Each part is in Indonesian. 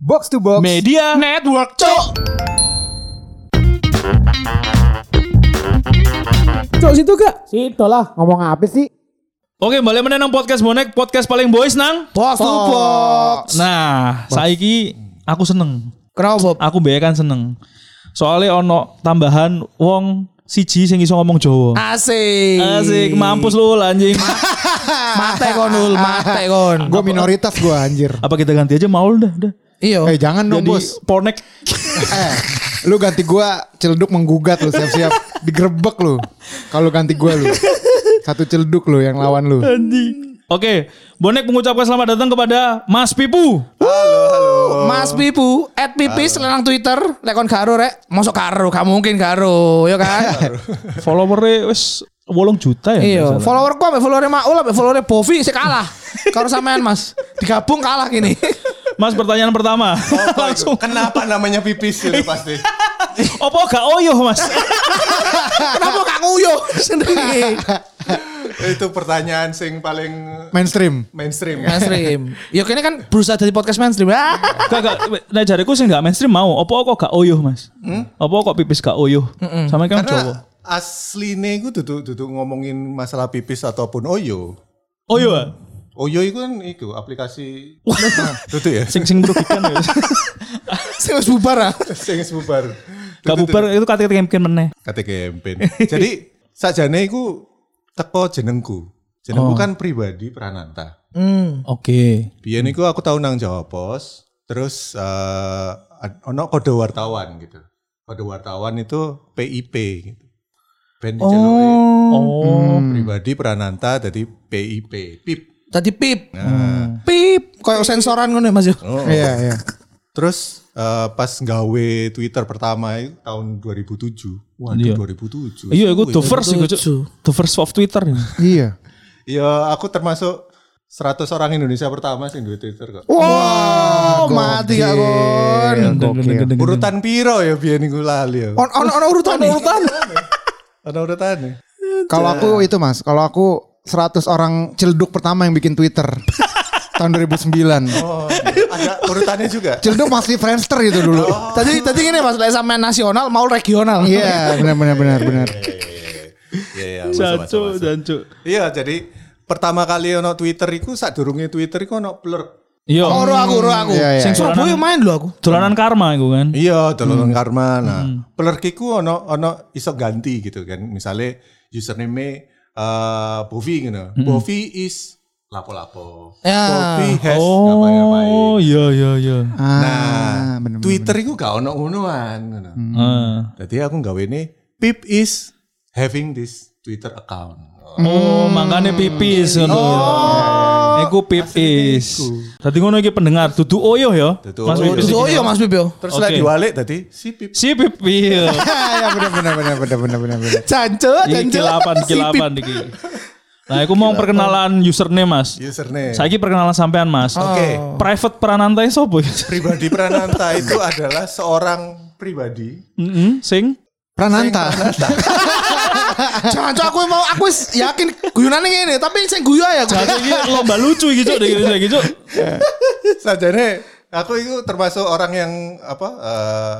Box to Box Media Network, cok. Cok situ gak? Situ lah, ngomong apa sih? Oke, balik meneh nang podcast bonek, podcast paling boys nang. Box to box. Nah, saiki aku seneng. Kenapa, Bob? Aku mbek kan seneng. Soalnya ono tambahan wong siji sing iso ngomong Jawa. Asik. Asik, mampus lu anjing. Mate kon ul, mate kon. Gue minoritas gue anjir. Apa kita ganti aja Maul dah, dah. Iya. Eh jangan dong Jadi bos. ponek. Eh, lu ganti gue celduk menggugat lu siap-siap digerebek lu. Kalau ganti gue lu. Satu celduk lu yang lawan lu. Anjing. Oke, bonek mengucapkan selamat datang kepada Mas Pipu. Mas Pipu, at Pipis lenang Twitter, lekon karo rek. Mosok karo, gak mungkin karo, ya kan? Followernya wes 8 juta ya. Iya, followerku ambek followernya Maul followernya Bovi sih kalah. Karo sampean Mas. Digabung kalah gini. Mas pertanyaan pertama. Langsung. Kenapa namanya pipis itu pasti? Apa gak oyoh, Mas? Kenapa gak nguyuh sendiri? itu pertanyaan sing paling Mainstream. mainstream. Mainstream. Ya kini kan berusaha jadi podcast mainstream. Ah. Gak, gak. Nah jariku sih gak mainstream mau. Apa kok gak oyoh, Mas? Apa kok pipis gak oyoh? Sama kan Jawa. Karena asline gue duduk duduk ngomongin masalah pipis ataupun oyo. Oyoh, ah? Oyo itu kan itu aplikasi. Nah, duduk ya. sing sing merugikan ya. Sing wis bubar ah. Sing bubar. Gak bubar itu kata kemkin meneh. Kata campaign. Jadi sajane iku teko jenengku. Jenengku kan pribadi Prananta. Hmm. Oke. Biyen iku aku tau nang Jawa Pos, terus eh ad- ono kode wartawan gitu. Kode wartawan itu PIP gitu. Ben diceluki Oh. pribadi Prananta jadi PIP. PIP. Tadi pip. Nah, Pip. Kayak sensoran ngono ya, Mas yo. oh. Iya iya. Terus eh, pas gawe Twitter pertama itu tahun 2007. Waduh Iya. 2007. Iya, aku the first iku. The first of Twitter. Iya. Ya aku termasuk 100 orang Indonesia pertama sih di Twitter kok. Wow, mati gak kon. Urutan piro ya biyen iku lali ya. On on on urutan urutan. Ada urutannya. Kalau aku itu mas, kalau aku 100 orang celduk pertama yang bikin Twitter. tahun 2009. Oh, ada urutannya juga. Celduk masih Friendster itu dulu. Tadi tadi gini Mas, lek sampean nasional mau regional. Iya, benar benar benar benar. Iya, iya, Jancu, jancu. Iya, jadi pertama kali ono Twitter iku sak durunge Twitter iku ono plur. Iya. Oro aku, oro aku. Iya, iya, Sing iya. Surabaya main lho aku. Dolanan karma iku kan. Iya, dolanan karma. Nah, plur iku ono ono iso ganti gitu kan. Misalnya username eh Bovi gitu. Bovi is lapo-lapo. Ya. Bovi has ngapain-ngapain. Oh, iya iya iya. Ah, Nah, bener, Twitter iku gak ono ngonoan ngono. Ah. Jadi aku gawe ini Pip is having this Twitter account. Oh, makanya pipis ngono. Oh. Iku pipis. Tadi ngono iki pendengar dudu oyoh ya. Dudu Mas oyoh. Pipis. Oh iya Mas Bib yo. Terus Oke. lagi diwalik tadi si Pip. Si pipis. ya benar benar benar benar benar benar benar. Jancu, Iki jancu. kilapan kilapan iki. Nah, aku mau perkenalan username Mas. Username. Saiki perkenalan sampean Mas. Oke. Private Prananta sopo? Pribadi Prananta itu adalah seorang pribadi Heeh, sing Prananta. Jangan aku mau aku wis yakin guyonane ngene, tapi sing guyu ya. Jadi iki lomba lucu iki Cuk, iki iki Cuk. sajane aku itu termasuk orang yang apa eh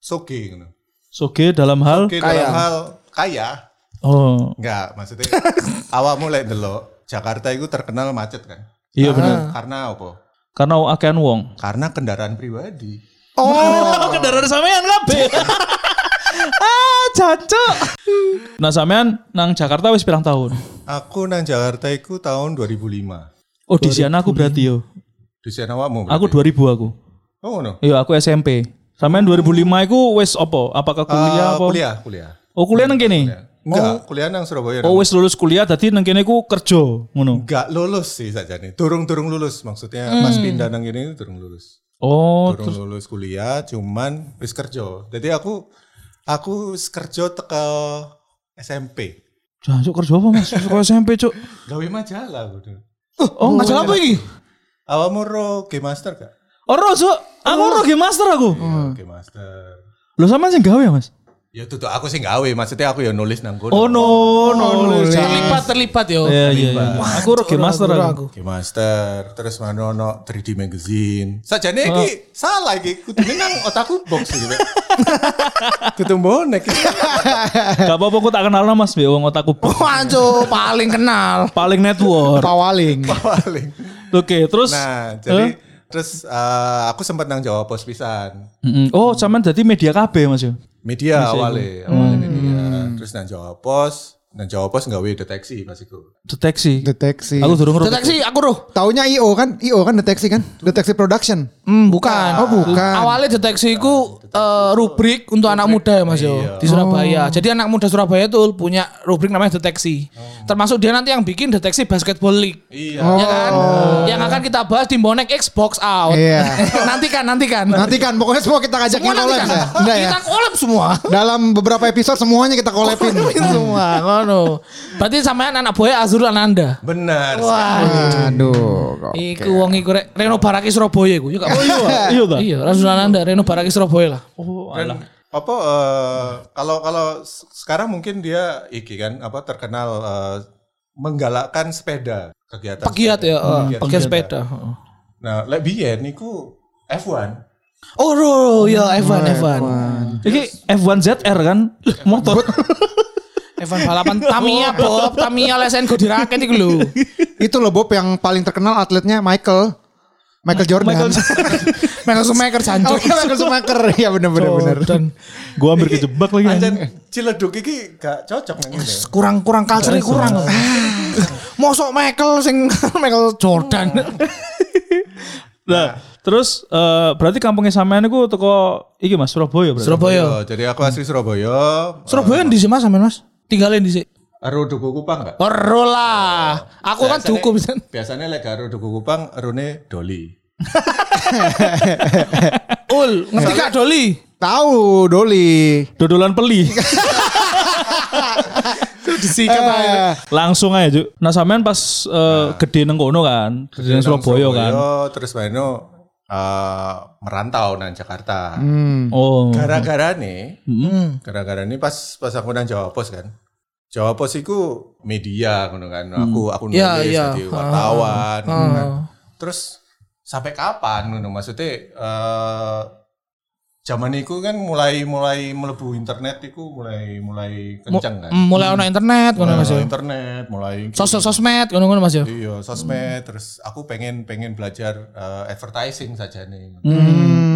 soge gitu. Soge dalam hal Oke dalam hal kaya. Oh, Enggak, maksudnya awal mulai delok Jakarta itu terkenal macet kan. iya benar. Karena apa? Karena akean wong. Karena kendaraan pribadi. Oh, kendaraan sampean kabeh. Ah, cancuk. Nah, sampean nang Jakarta wis pirang tahun? Aku nang Jakarta itu tahun 2005. Oh, di sana aku berarti yo. Di sana awakmu Aku berarti? 2000 aku. Oh no. Iya, aku SMP. Sampean 2005 iku wis apa? Apakah kuliah Eh, apa? kuliah, kuliah. Oh, kuliah nang kene. Enggak, kuliah nang Surabaya. Oh, wis lulus kuliah dadi nang kene ku kerja ngono. Enggak lulus sih saja nih. Durung-durung lulus maksudnya pas pindah nang ini durung lulus. Oh, Durung lulus kuliah cuman wis kerja. Jadi aku aku kerja teka SMP. jancuk kerja apa Mas? Sekolah SMP, Cuk. Gawe majalah aku. Oh, Masalah apa iki? Awakmu ro Game Master gak? Ora, Cuk. Aku ora game master aku. Iya, Game Master. Lho sampean sing gawe ya, Mas? Ya tuh aku sih gawe, maksudnya aku ya nulis nang kono. Oh no, nulis. Terlibat terlibat yo. Iya iya. iya. Aku Rocky Master aku. Game Master, terus mana ono 3D magazine. Sajane iki salah iki, kudune nang otakku box iki. Kudu bonek. Gak apa-apa aku tak kenal mas Be wong otakku Wanjo paling kenal. paling network. Pawaling. Paling. Oke, terus Nah, jadi terus eh, aku sempat nang Jawa Pos pisan. Mm-mm. Oh, sampean jadi media KB Mas yo. Media awalnya, awalnya media. Terus nang Jawa Pos, nang Jawa Pos gawe deteksi pas iku. Deteksi. Deteksi. Aku durung. Deteksi aku roh. Taunya IO kan? IO kan deteksi kan? Deteksi production. Hmm, bukan. Oh, bukan. Awalnya deteksi itu eh, rubrik untuk anak muda ya Mas yo di Surabaya. Jadi anak muda Surabaya tuh punya rubrik namanya deteksi. Termasuk dia nanti yang bikin deteksi basketball league. Iya. Ya kan? Yang akan kita bahas di Bonek Xbox out. Iya. nanti kan, nanti kan. Nanti kan pokoknya semua kita ajakin Semua collab ya. Enggak ya? Kita collab semua. Dalam beberapa episode semuanya kita collabin. semua, ngono. Berarti sampean anak buaya Azrul Ananda. Benar. Wah, Aduh. iku wong iku rek Reno Baraki Surabaya iku. Oh iya, iya ta. Iya, Azrul Ananda, Reno Baraki Surabaya lah. Oh, Dan alah. apa eh, kalau kalau sekarang mungkin dia iki kan apa terkenal eh, menggalakkan sepeda kegiatan Pegiat ya, sepeda. eh, pegiat sepeda. heeh. Nah, lek biyen niku F1. Oh, ro, ya Evan, Evan. Iki F1 ZR kan motor. Evan balapan Tamiya Bob, Tamiya lesen go diraket iku lho. Itu loh Bob yang paling terkenal atletnya Michael. Michael Jordan. Michael Michael Schumacher Oh jancuk. iya Michael Schumacher. Iya bener bener bener. Dan Gua hampir kejebak lagi. Anjen Ciledug iki gak cocok nang ngene. kurang kurang culture kurang. Mosok Michael sing Michael Jordan. Nah, terus eh, berarti kampungnya sampean iku teko iki Mas Surabaya berarti. Surabaya. Oh, jadi aku asli Surabaya. Surabaya di sini Mas sampean Mas? Tinggalin di sini. Aro Duku Kupang enggak? Ero lah. Aku kan duku bisa. Biasanya lek aro Duku Kupang arone Doli. Ul, ngerti gak Doli? Tahu Doli. Dodolan peli. Disikat aja. Langsung aja, Juk. Nah, sampean pas eh, gede nang kono kan, gede nang Surabaya kan. Terus Mano eh, merantau nang Jakarta. Hmm. Oh. Gara-gara nih, Hmm. gara-gara nih pas pas aku nang Jawa Pos kan. Jawa Pos iku media ngono kan. Aku aku nulis Iya, iya. jadi wartawan kan. Ah. Terus sampai kapan ngono maksudnya eh zaman itu kan mulai mulai melebu internet itu mulai mulai kencang kan. Mulai ono internet ngono Mas Mulai ya. internet, mulai Sos sosmed ngono-ngono Mas ya. Iya, sosmed terus aku pengen pengen belajar eh, advertising saja nih. Hmm. hmm, hmm.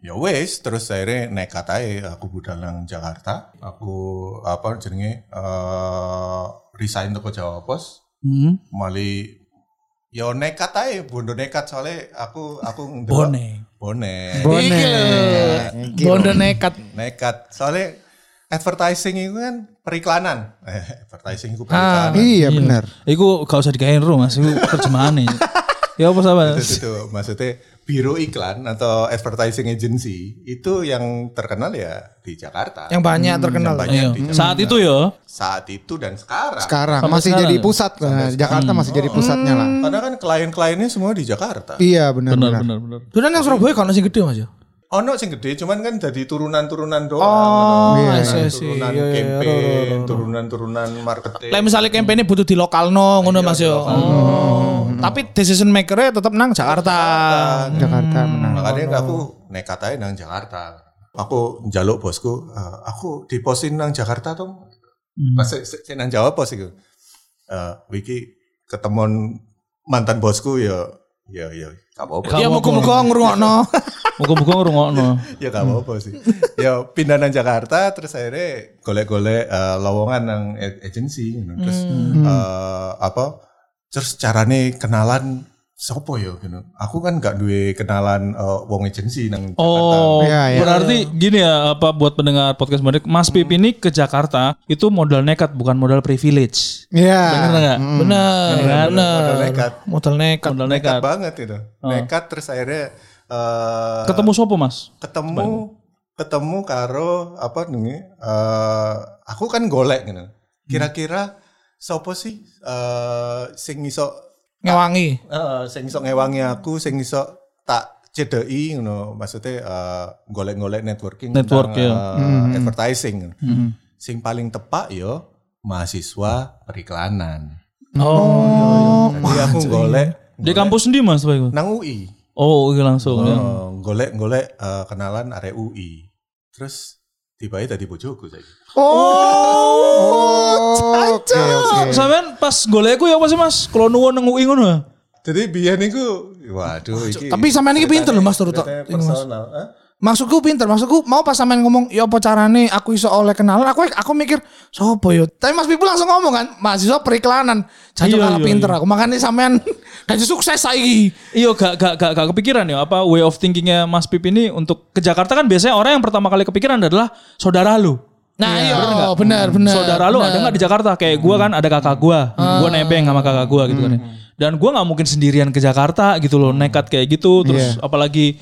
Ya wes, terus akhirnya nekat aja aku budal nang Jakarta. Aku apa jenenge eh resign toko Jawa Pos. Hmm. Mali ya nekat aja, bondo nekat soalnya aku aku ndelok- Bone. Bone. Bone. Iki lho. Bondo nekat. Nekat. Soalnya advertising itu kan periklanan. Eh, advertising itu Ah. periklanan. Iya benar. Iku gak usah digawe ro Mas, iku terjemahane. ya apa sama? itu, itu, maksudnya biro iklan atau advertising agency itu yang terkenal ya di Jakarta. Yang banyak terkenal. banyak Iya. di Jakarta. Saat itu ya. Saat itu dan sekarang. Sekarang Sampai masih sekarang jadi ya? pusat. Nah, Jakarta masih jadi pusatnya lah. Karena kan klien-kliennya semua di Jakarta. Iya benar Benar benar. benar benar. Dulu yang Surabaya kan sing gede Mas ya. Ono sing gede, cuman kan jadi turunan-turunan doang. Oh, ngono. I see, I see. turunan Iya, iya, campaign, turunan-turunan marketing. Lah misalnya campaign butuh di lokalno ngono Mas ya. Oh. Tapi decision maker-nya tetap nang Jakarta. Jakarta benar. Makanya aku nekat aja nang Jakarta. Aku njaluk bosku, "Eh, aku diposin nang Jakarta tuh. Pas se- se- nang Jawa pos itu. Eh, wiki ketemuan mantan bosku ya ya ya gak apa-apa. Ya muga-muga ngrungokno. Muga-muga ngrungokno. ya gak apa-apa sih. ya pindah nang Jakarta terus akhirnya golek-golek eh, lowongan nang a- agency gitu. Terus eh, apa? Terus carane kenalan sopo ya gitu. Aku kan gak duwe kenalan eh, wong agency nang Jakarta. Oh, Iya, iya. berarti gini ya apa buat pendengar podcast Mas Pip ini ke Jakarta itu modal nekat bukan modal privilege. Iya. Bener nggak? Bener, Kan? bener. Modal nekat. Modal nekat. Modal nekat nekat. banget itu. Nekat terus akhirnya eh, Ketemu sopo Mas? ketemu ketemu karo apa nih eh aku kan golek gitu. Kira-kira sopo sih eh sing iso Ngewangi. eh sing iso ngewangi aku, sing iso tak CDI ngono maksudnya eh, golek-golek networking Network, tentang, ya. eh, advertising. Sing paling tepat yo mahasiswa periklanan. Oh. Jadi aku golek Di kampus sendiri mas Pak? nang UI. Oh iya langsung ya. Eh, golek-golek eh, kenalan arek UI. Terus tiba-tiba tadi bojoku saiki. Oh, oke oke. Sampean pas golekku ya apa sih mas? Kalau nuwun nang UI ngono. Jadi biyen niku waduh iki. Tapi sampean iki pinter lho, Mas, Mas. personal. Hah? Maksudku pinter, maksudku mau pas sampean ngomong ya apa carane aku iso oleh kenalan, aku aku mikir sopo yo. Tapi Mas Pipu langsung ngomong kan, mahasiswa periklanan. Jancuk Iya, kalah iya, pinter aku. Makanya sampean dan sukses saiki. Iya gak, gak, gak, gak kepikiran ya apa way of thinkingnya Mas Pip ini untuk ke Jakarta kan biasanya orang yang pertama kali kepikiran adalah saudara lu. Nah, iya, benar benar. saudara lu ada nggak di Jakarta? Kayak gua kan ada kakak gua, gua nebeng sama kakak gua gitu kan. ya. Dan gua nggak mungkin sendirian ke Jakarta gitu loh, nekat kayak gitu. Terus apalagi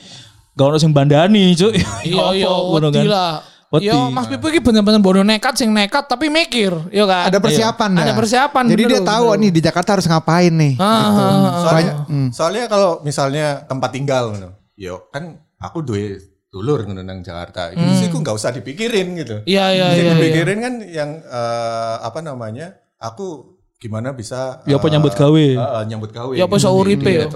gak ono sing bandani, cuy. Iya iya, Ngono wedi lah. Wedi. Yo Mas Pipu iki bener-bener bodoh nekat sing nekat tapi mikir, yo kan. Ada persiapan dah. Ada persiapan, Jadi bener dia loh, tahu bener. nih di Jakarta harus ngapain nih. Ah, ah, ah. Soalnya, soalnya kalau misalnya tempat tinggal yo kan aku duwe dulur ngono nang Jakarta. Itu sih aku nggak usah dipikirin gitu. Iya iya iya. iya. dipikirin kan yang eh, apa namanya? Aku gimana bisa Ya apa eh, nyambut gawe. eh, nyambut gawe. Ya apa gitu iso di- uripe di ya.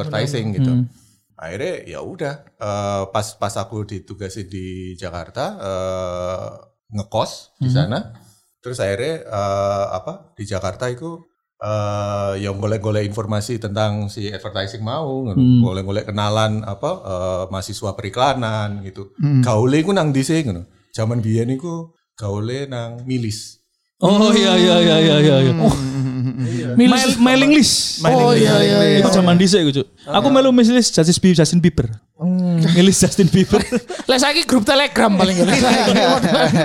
Gitu. Akhirnya ya udah eh, pas pas aku ditugasi di Jakarta eh, ngekos di sana. Terus akhirnya eh, apa di Jakarta itu eh yang golek-golek informasi tentang si advertising mau, ngono. golek-golek kenalan apa eh, mahasiswa periklanan gitu. Gaule ku nang dhisik ngono. Zaman biyen iku gaule nang milis. Oh iya iya iya iya iya. iya. Oh, mail- mailing list. Oh iya iya iya. Itu zaman dhisik iku, Cuk. Aku melu mailing list Justin Bieber, Justin Bieber. Milis Justin Bieber. Lah saiki grup Telegram paling.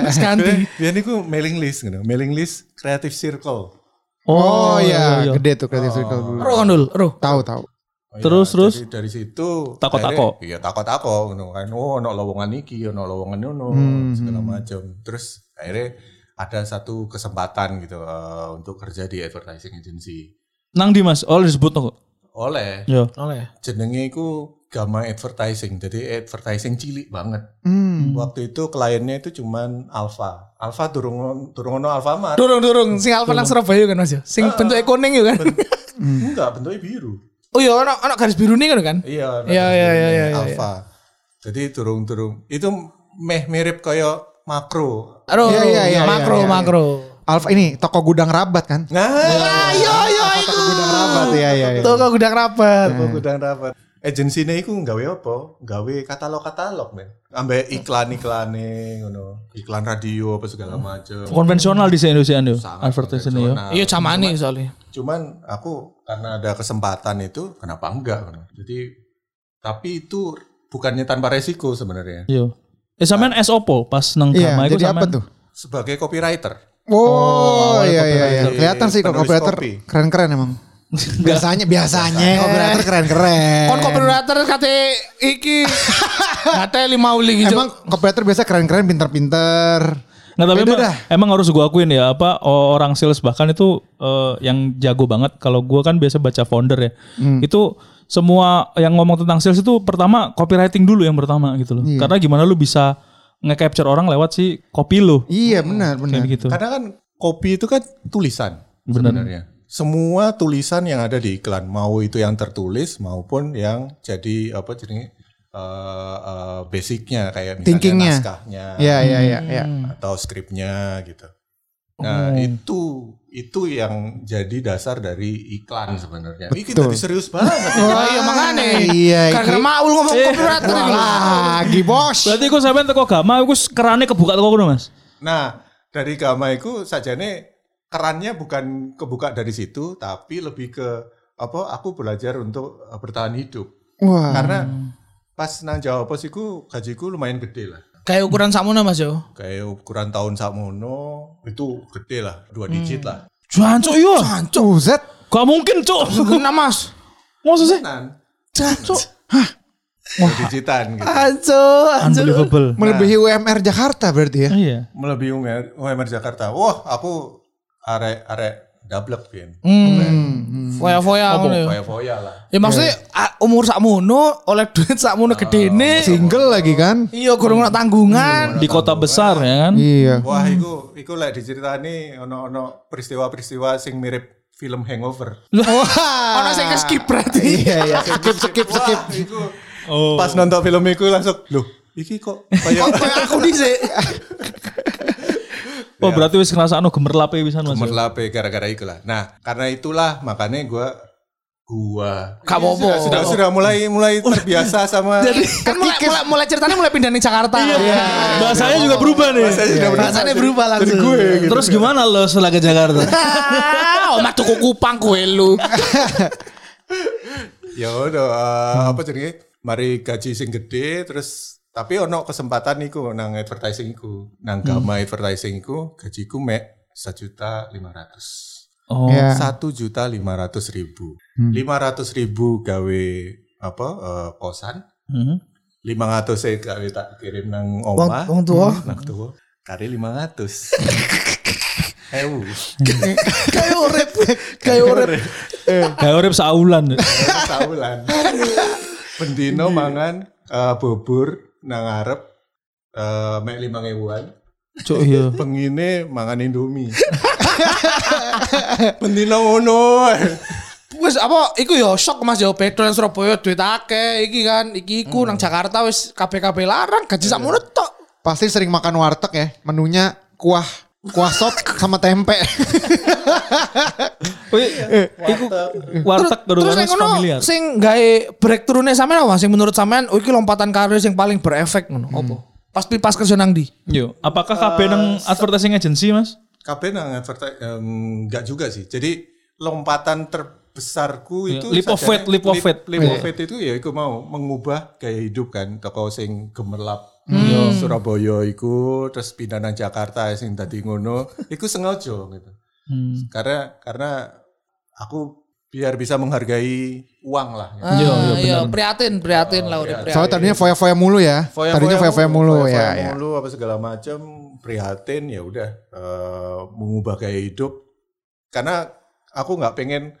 Wis ganti. Biyen iku mailing list ngono. Mailing list Creative Circle. Oh, iya, gede tuh kreatif circle dulu. Ro kan dul, ro. Tahu tahu. Oh, Terus, iya, terus? Dari, dari situ Tako-tako. akhirnya- Iya tako-tako ngono kan. Oh ono lowongan iki, ono lowongan ngono segala macam. Terus akhirnya ada satu kesempatan gitu eh, untuk kerja di advertising agency. Nang di Mas, oh disebut kok. Oleh Yo. Oleh. jenenge iku Gama Advertising. Jadi advertising cilik banget. Hmm. Waktu itu kliennya itu cuman Alfa. Alfa durung durung ono Alfamart. Durung durung sing Alfa nang Surabaya kan Mas ya. Sing bentuknya kuning ya kan. Enggak, bentuknya biru. Oh iya ono ono garis biru nih kan kan. Iya, Iya, iya, iya, iya, iya. Alfa. Jadi turung-turung itu meh mirip kayak makro. Ro. Iya, iya, iya, makro iya, iya. makro. Alfa ini toko gudang rabat kan? Nah, Iya iya itu. Toko gudang rabat ya ya. ya. Toko gudang rapat. aku gudang rapat. Agensinya iku gawe apa? Gawe katalog-katalog, men. Ambek iklan-iklane ngono. Iklan radio apa segala macam. Konvensional di Indonesia yo. Sangat Advertising yo. konvensional. Iya camane soalnya. Cuman aku karena ada kesempatan itu, kenapa enggak? Jadi tapi itu bukannya tanpa resiko sebenarnya. Yo. Eh sampean S opo pas nang Iya, Gama iku jadi apa sampean- tuh? Sebagai copywriter. Oh, iya iya iya. copywriter. Kelihatan sih kalau Penulis copywriter keren-keren emang. biasanya biasanya copywriter keren-keren. Kon copywriter kate iki. Kate lima uli gitu. Emang copywriter biasa keren-keren, pinter-pinter. Nggak tapi Beda emang, dah. emang harus gue akuin ya apa o- orang sales bahkan itu eh, yang jago banget kalau gue kan biasa baca founder ya Hmm. itu semua yang ngomong tentang sales itu pertama copywriting dulu yang pertama gitu loh Iya. karena gimana lu bisa nge-capture orang lewat si kopi lu Iya benar benar. kayak gitu Karena kan kopi itu kan tulisan sebenarnya. Semua tulisan yang ada di iklan, mau itu yang tertulis maupun yang jadi apa jadi eh, eh, basicnya kayak misalnya Thinkingnya. naskahnya Iya iya iya iya. atau skripnya gitu. Nah itu itu yang jadi dasar dari iklan sebenarnya. Ini kita serius banget. Oh iya makane. Iya, Karena iki- maul ngomong copywriter iki lho. Lagi bos. berarti gue sampean teko Gama gue kerannya kebuka teko kono mas Nah, dari Gama itu sajane kerannya bukan kebuka dari situ, tapi lebih ke apa? Aku belajar untuk eh, bertahan hidup. Wah. Karena pas nang Jawa Pos iku gajiku lumayan gede lah. Kayak ukuran sakmono Mas yo. Kayak ukuran tahun sakmono itu gede lah, dua digit lah. Jancuk yo Buset. gak mungkin cuk Kena Mas. maksud sih Jancuk dua digitan gitu. Anjo, unbelievable Melebihi UMR Jakarta berarti ya. iya Melebihi UMR, UMR Jakarta. Wah, aku arek arek dablek pian. Hmm. Foya-foya ngono ya. Foya-foya lah. Ya maksudnya ah, umur sakmono oleh duit sakmono gedene. Single lagi kan? Iya, kurang ono tanggungan. Di kota besar ya kan. Iya. Wah, iku iku lek diceritani ono-ono peristiwa-peristiwa sing mirip film Hangover. Ono sing skip berarti. Iya iya. Skip skip skip. Wah, iku Oh. pas nonton film iku langsung, loh, iki kok kayak Kayak aku dhisik. Oh berarti wis ngerasa anu gemerlape pisan Mas. gemerlape gara-gara itulah. Nah, karena itulah makanya gua gua Iya, apa-apa. sudah, sudah sudah mulai mulai terbiasa sama Jadi kan mulai, mulai, mulai ceritanya mulai pindah nih Jakarta. Iya. Bahasanya juga berubah nih. saya sudah berubah jadi- berubah jadi langsung. gue gitu. Terus gimana lo setelah ke Jakarta? Ah, Oma tuku kupang kue lu. ya udah eh, apa jadi mari gaji sing gede terus tapi ono kesempatan iku nang advertising iku nang gama advertising iku gajiku mek sejuta lima ratus Oh. Iya. satu juta lima ratus ribu lima ratus ribu gawe apa eh, kosan Hmm. lima ratus saya gawe tak kirim nang oma wong tua. nang tua kali lima ratus Ewu, Kayak urip. Kayak urip. Kayak urip saulan. saulan. Pendino mangan eh, bubur nang arep eh mek lima ribuan. Cuk iya. Pengine mangan Indomie. Pendino ngono. Wes apa iku yo shock Mas yo petrol nang Surabaya duit akeh iki kan iki iku nang Jakarta wis kabeh-kabeh larang gaji sakmono tok. Pasti sering makan warteg ya. Menunya kuah kuah sop sama tempe. Wih, iku warteg terus yang ngono sing gawe breakthrough-ne sampean apa sing menurut sampean oh iki lompatan karir sing paling berefek ngono apa? Pas pas kerja nang ndi? Yo, apakah KB nang advertising agency, Mas? Kabeh nang advertise enggak juga sih. Jadi lompatan terbesarku Iya, itu leap of faith, leap of faith. leap of faith itu ya iku mau mengubah gaya hidup kan toko sing gemerlap Hmm. Surabaya iku terus pindah nang Jakarta sing dadi ngono iku sengaja gitu. Hmm. Karena karena aku biar bisa menghargai uang lah. gitu. Ah, Iya, iya, iya, prihatin, prihatin lah udah prihatin. Soalnya tadinya foya-foya mulu ya. Tadinya foya-foya mulu foya-foya ya. ya. mulu apa segala macam prihatin ya udah eh, mengubah gaya hidup karena aku nggak pengen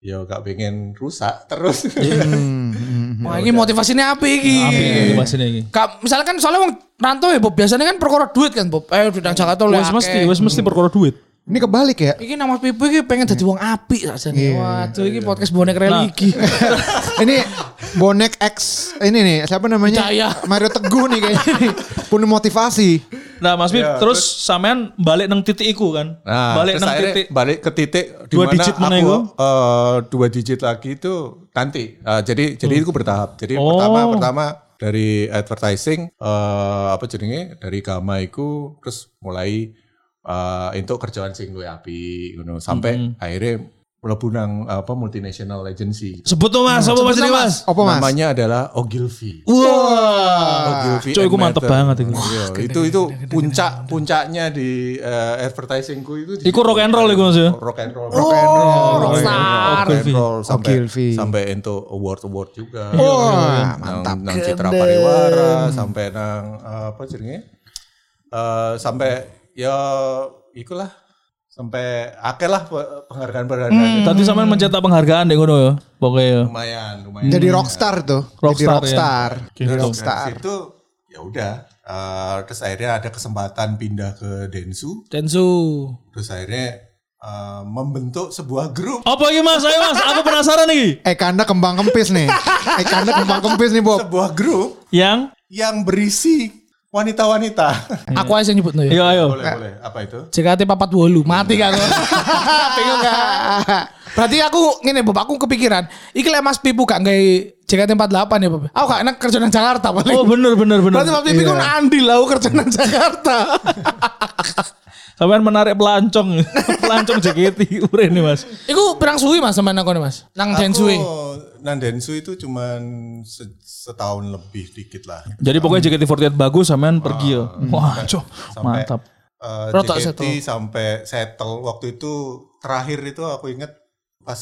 ya nggak pengen rusak terus Hmm, hmm, Wah, ini motivasinya apa iki? Ini Mas ini. Ka, misalnya kan soalnya wong rantau ya Bob, biasanya kan perkara duit kan Bob. Eh di nang Jakarta lu Wes mesti, wes mesti perkara duit. Ini kebalik ya. Iki nama Mas Pipu iki pengen jadi wong api saja nih. Waduh, iki podcast bonek religi. ini bonek X ini nih siapa namanya? Cahaya. Mario Teguh nih kayaknya nih. Penuh motivasi. Nah, Mas Bib, terus sampean balik nang titik iku kan? Nah, balik terus nang titik balik ke titik di Dua mana digit mana aku itu? eh, dua digit lagi itu nanti. Eh, jadi jadi itu bertahap. Jadi Oh. pertama pertama dari advertising eh apa jenenge dari Gama iku terus mulai eh untuk kerjaan sing luwih api ngono sampai akhirnya mlebu nang apa multinational agency. Sebut tuh Mas, apa Mas ini Mas? Apa mas? Namanya adalah Ogilvy. Wah. Ogilvy Cuk, iku and mantep banget. Iya, itu itu puncak puncaknya di eh, advertisingku itu. di Iku rock and roll iku Mas ya. rock and roll, Oh, rockstar. rock and roll sampai Ogilvy. sampai untuk award award juga. Wah, mantap. Nang, Citra Pariwara sampai nang eh, apa jenenge? Eh, sampai ya ikulah sampai akeh lah pe- penghargaan-penghargaan Tadi sampean mencetak penghargaan deh ngono ya. Pokoknya ya. lumayan lumayan. Jadi rockstar tuh. Jadi Rockstar, rockstar. ya. Jadi Terus rockstar. situ ya udah eh, terus akhirnya ada kesempatan pindah ke Densu Densu. terus akhirnya eh, membentuk sebuah grup Apa iki Mas? Ayo Mas, aku penasaran nih. Eh kanda kembang kempis nih. Eh kanda kembang kempis nih Bob. sebuah grup Yang yang berisi wanita-wanita. Aku aja nyebut no ya. Iya ayo. boleh boleh apa itu? JKT papat wolu mati kan aku. Bingung gak? Berarti aku ngene Bob, aku kepikiran. Iki lek Mas Pipu gak nggawe JKT 48 ya Bob. Aku gak enak kerja nang Jakarta paling. Oh bener bener bener. Berarti Mas Pipu kan andil lah aku kerja nang Jakarta. Sampean menarik pelancong. pelancong JKT urene Mas. Iku pirang suwi Mas sampean nang kono Mas? Nang Densu. e? Aku nang Densu itu cuman se- setahun lebih dikit lah. Jadi pokoknya JKT48 bagus sampean pergi ya. Wah, cok. Sampai Mantap. eh, Rotok JKT settle. sampai settle waktu itu terakhir itu aku inget pas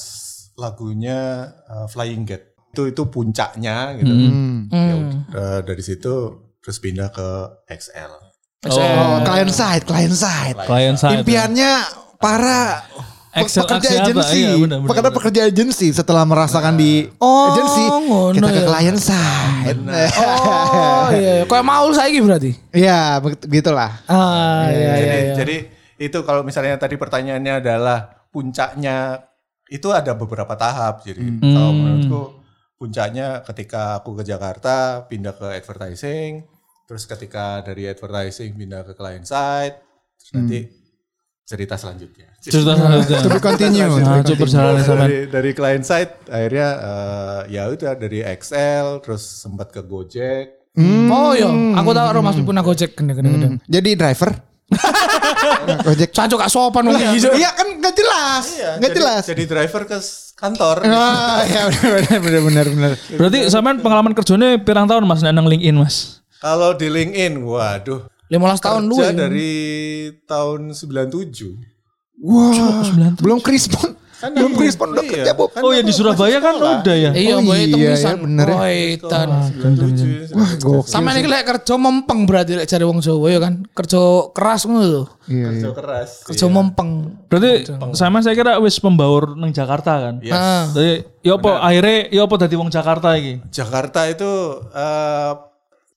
lagunya eh, Flying Gate. Itu itu puncaknya gitu. Hmm. Ya udah, eh, dari situ terus pindah ke XL. Oh, client side, client side. Klien saya. Impiannya para pe- Excel pekerja agensi. Iya, benar, pekerja benar. pekerja agensi setelah merasakan di Oh, agensi ngono kita ke ya. client side. Oh iya, iya. Kayak Maul saiki berarti. Iya, begitu gitulah. Ah iya iya. jadi, iya. jadi itu kalau misalnya tadi pertanyaannya adalah puncaknya itu ada beberapa tahap. Jadi kalau menurutku puncaknya ketika aku ke Jakarta pindah ke advertising, terus ketika dari advertising pindah ke client side, terus nanti cerita selanjutnya. Cerita selanjutnya. To be continue. Nah, coba perjalanan dari, dari client side akhirnya eh, ya udah dari Excel terus sempat ke Gojek. Oh iya, aku tahu rumah Mas Pipuna Gojek gede gede gede. Jadi driver. Gojek. Caco gak sopan wong iki. Cuk. Iya kan nggak jelas. Iya, Nggak jadi- jelas. Jadi driver ke kantor. Ah, ya benar benar benar benar. Berarti sampean pengalaman kerjanya pirang tahun Mas nang LinkedIn Mas? Kalau di LinkedIn, waduh. 15 tahun lu. Ya. dari tahun 97. Wah, belum krispon. Kan belum iya, krispon udah iya. kerja, Bob. Kan Oh ya di Surabaya kan udah ya. Iya, Oh iya, iya, bener ya. Waitan. 97. Wah, gokil. Sama ini lek kerja mempeng berarti lek cari wong Jawa ya kan. Kerja keras ngono lho. Iya, iya. Kerja keras. Kerja mempeng. Berarti sama saya kira wis pembaur nang Jakarta kan. Yes. Ah. Jadi ya apa akhirnya ya apa dadi wong Jakarta iki? Jakarta itu eh,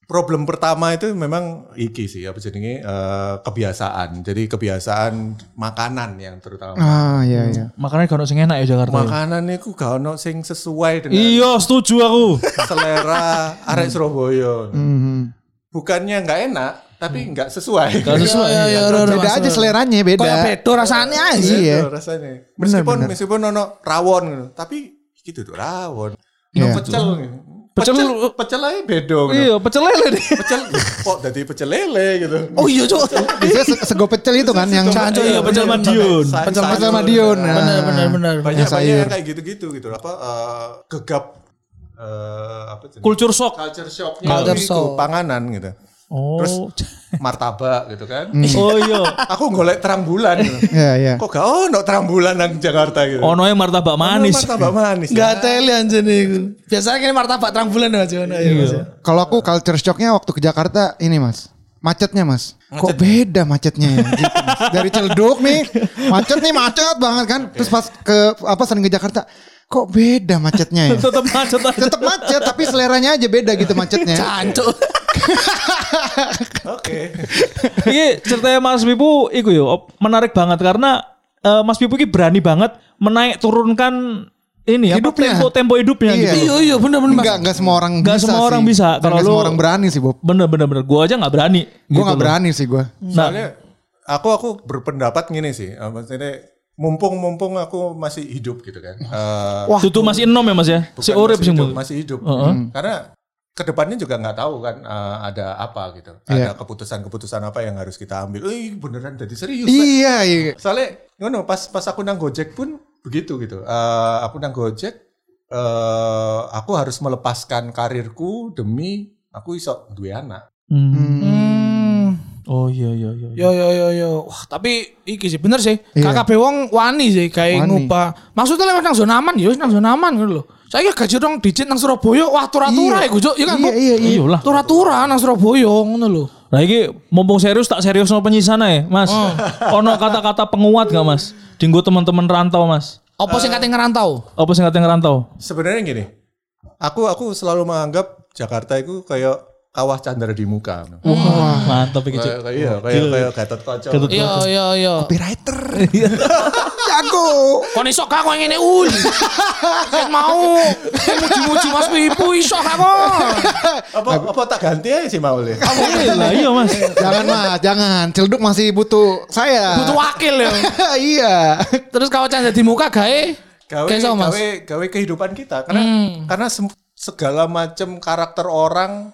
problem pertama itu memang iki sih apa jadinya eh, kebiasaan. Jadi kebiasaan makanan yang terutama. Ah, iya iya. Makanya gak ono sing enak ya Jakarta. ya. Makanan itu gak ono sing sesuai dengan Iya, setuju aku. selera arek Surabaya. Mhm. Bukannya nggak enak, tapi nggak sesuai. Gak sesuai. Iya, iya, iya, Beda aja seleranya beda. Kayak bedo rasanya aja. Iya. Gitu rasanya. Meskipun meskipun ono rawon gitu, tapi gitu tuh rawon. Iya. pecel. gitu. Pecel- Pecel aja beda gitu. Iya, pecel lele deh. Pecel kok jadi pecel lele gitu. Oh iya. Biasanya se- sego pecel itu kan yang Caco, Iya, pecel Madiun. Pecel pecel Madiun. Nah. Benar benar benar. Banyak Yang banyak kayak gitu-gitu gitu. Apa eh, gegap eh, apa Culture shock. culture shocknya Culture itu shock. panganan gitu. Oh. Terus martabak gitu kan. Oh iya. Aku golek terang bulan. Iya, iya. Kok gak ono terang bulan nang Jakarta gitu. Ono yang martabak manis. Martabak manis. Gak teli anjir iku. Biasanya kini martabak terang bulan aja ngono ya. Mas. Kalau aku culture shocknya waktu ke Jakarta ini mas. Macetnya mas. Kok beda macetnya ya? Gitu, Mas. Dari Celduk nih. Macet nih macet banget kan. Terus pas ke apa sering ke Jakarta. Kok beda macetnya ya? Tetap macet aja. Tetap macet tapi seleranya aja beda gitu macetnya. Cancuk. Oke. Iki ceritanya Mas Pipu iku yo menarik banget karena eh, Mas Pipu iki berani banget menaik turunkan ini apa Hidupnya. tempo tempo hidupnya Iya. gitu. Iya iya benar benar. Enggak, enggak semua orang Nggak bisa semua sih. orang bisa. Kalau semua orang berani sih Bob. Bener bener bener. Gua aja nggak berani. Gue gitu nggak loh. berani sih gue. Nah, Soalnya aku aku berpendapat gini sih, eh, maksudnya mumpung mumpung aku masih hidup gitu kan. Eh, Tutu masih enom ya Mas ya. Si urip masih sih hidup, masih hidup. Hmm. Karena ke depannya juga nggak tahu kan eh, ada apa gitu. Iya. Ada keputusan-keputusan apa yang harus kita ambil. Eh beneran jadi serius. Iya, iya. Soalnya ngono pas pas aku nang Gojek pun begitu gitu. Eh, aku nang Gojek eh aku harus melepaskan karirku demi aku iso duwe anak. Hmm. Hmm. Oh iya iya iya. Yo yo yo yo. Wah, tapi iki sih bener sih. Iya. KKB wong wani sih kayak Wani. ngubah. Maksudnya lewat nang zona aman ya wis nang zona aman gitu loh. Saya gaji dong digit nang Surabaya, wah tur-tura Iya. iku Cuk. Ya kan, Iya, Bob? iya, iya. Iyalah. Tur-tura nang Surabaya ngono lho. Nah iki mumpung serius tak serius no penyisana ya Mas. Ono kata-kata penguat gak Mas? Dinggo teman-teman rantau Mas. Apa sing kate ngerantau? Apa sing kata ngerantau? Sebenarnya gini, aku aku selalu menganggap Jakarta itu kayak kawah candra di muka. Wah, mantap iki Cuk. Kayak kayak iya, kayak kayak Gatot Kaca. Gatot Iya iya iya. Copywriter. Jago. Kon iso gak kowe ngene ul. Sing mau muji-muji Mas Pipu iso gak kok. apa apa tak ganti aja sih mau? Iya lah, iya Mas. jangan mas, jangan. Celduk masih butuh saya. Butuh wakil ya. iya. Terus kalau canda di muka gawe gawe Mas. gawe gawe kehidupan kita karena karena sem- segala macam karakter orang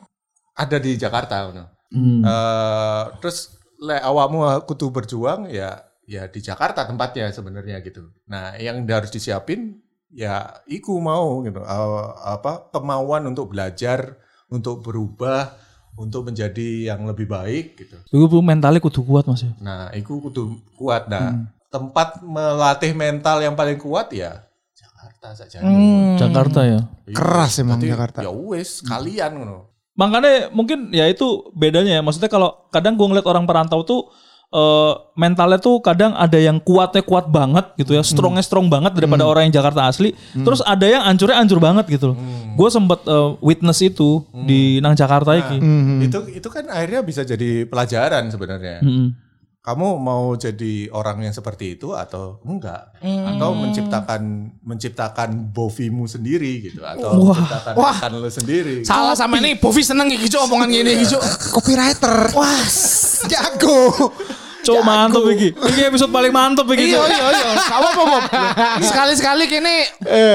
ada di Jakarta ngono. Eh, terus le awakmu kudu berjuang ya ya di Jakarta tempatnya sebenarnya gitu. Nah, yang harus disiapin ya iku mau gitu. Apa kemauan untuk belajar, untuk berubah, untuk menjadi yang lebih baik gitu. Iku mentalnya kudu kuat Mas ya. Nah, itu kudu kuat. Nah, tempat melatih mental yang paling kuat ya Jakarta saja. Jakarta ya. Keras emang Jakarta. Ya wes, kalian ngono. Makanya mungkin ya itu bedanya ya. Maksudnya kalau kadang gue ngeliat orang perantau tuh eh, mentalnya tuh kadang ada yang kuatnya kuat banget gitu ya, strongnya strong banget daripada orang yang Jakarta asli. Terus ada yang ancurnya ancur banget gitu loh. Gue sempet eh, witness itu di nang Jakarta iki. Itu itu kan akhirnya bisa jadi pelajaran sebenarnya. Mm-mm. Kamu mau jadi orang yang seperti itu atau enggak? Atau menciptakan menciptakan bovimu sendiri gitu atau menciptakan Wah. lu sendiri. Salah sama ini Bovi seneng iki Cuk omongan gini iki Cuk. Copywriter. Wah, jago. Cok mantep iki. Iki episode paling mantep iki. Iya iya iya. Kamu apa Bob? Sekali-sekali kini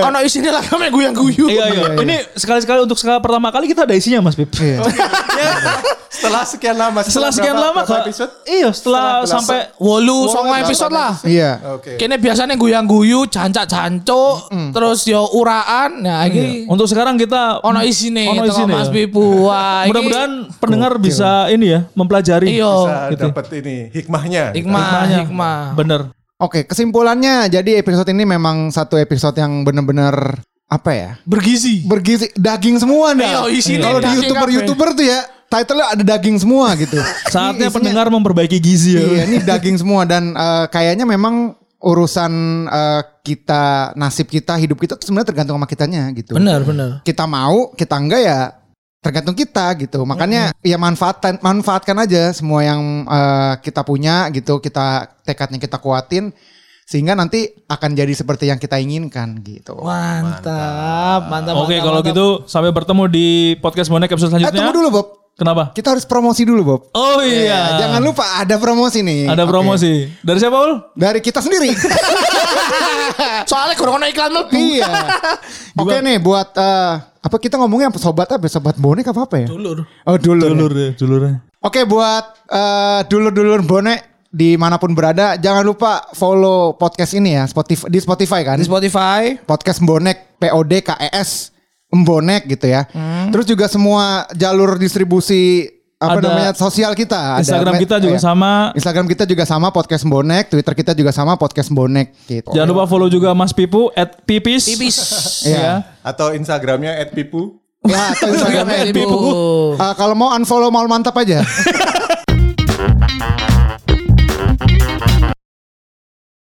ono isine lah kami guyang-guyu. Iya iya. Ini sekali-sekali untuk sekali pertama kali kita ada isinya Mas Pip. Iya. Setelah sekian lama, Setelah sekian berapa- lama berapa Kak. episode? Iya, setelah Setelah sampai Wolu songo episode lah. Iya. Oke. Kini biasanya guyang-guyu, cancak-cancuk, terus yo uraan. Nah, iki untuk sekarang kita ono isine Ono isine, Mas ya. Pipu. Mudah-mudahan pendengar bisa ini ya mempelajari. Iya. Bisa gitu. dapat ini hikmahnya. hikmah, Hikmahnya. hikmah. Bener. Oke, kesimpulannya jadi episode ini memang satu episode yang benar-benar apa ya? Bergizi. Bergizi daging semua dah. Iya, Kalau di YouTuber-YouTuber tuh ya, title-nya ada daging semua gitu. Saatnya Ini isinya- pendengar memperbaiki gizi ya. Iya, ini daging semua dan eh, kayaknya memang urusan eh, kita, nasib kita, hidup kita sebenarnya tergantung sama kitanya gitu. Benar, benar. Kita mau, kita enggak ya tergantung kita gitu. Makanya ya manfaatkan manfaatkan aja semua yang eh, kita punya gitu, kita tekadnya kita kuatin sehingga nanti akan jadi seperti yang kita inginkan gitu. Mantap, mantap. Oke, mantap, kalau mantap. gitu sampai bertemu di podcast bonek episode Eh selanjutnya. tunggu dulu Bob. Kenapa? Kita harus promosi dulu Bob. Oh iya. Jangan lupa ada promosi nih. Ada promosi. Dari siapa, Ul? Dari kita sendiri. Soalnya kurang ono iklan mlebu. iya. Oke nih buat eh, apa kita ngomongnya apa sobat apa sobat bonek apa apa ya? Dulur. Oh dulur. ya. Dulur deh, dulurnya. Oke buat eh, dulur-dulur bonek di mana pun berada jangan lupa follow podcast ini ya Spotify di Spotify kan Di Spotify. podcast bonek POD KES Mbonek gitu ya. Terus juga semua jalur distribusi apa Ada namanya sosial kita. Ada Instagram me- kita juga iya. sama. Instagram kita juga sama podcast Bonek, Twitter kita juga sama podcast Bonek gitu. Jangan lupa follow juga Mas Pipu at pipis. Tipis. Iya. Atau Instagramnya @pipu. Ya, atau Instagram Instagram at Pipu. Uh, kalau mau unfollow mal mantap aja.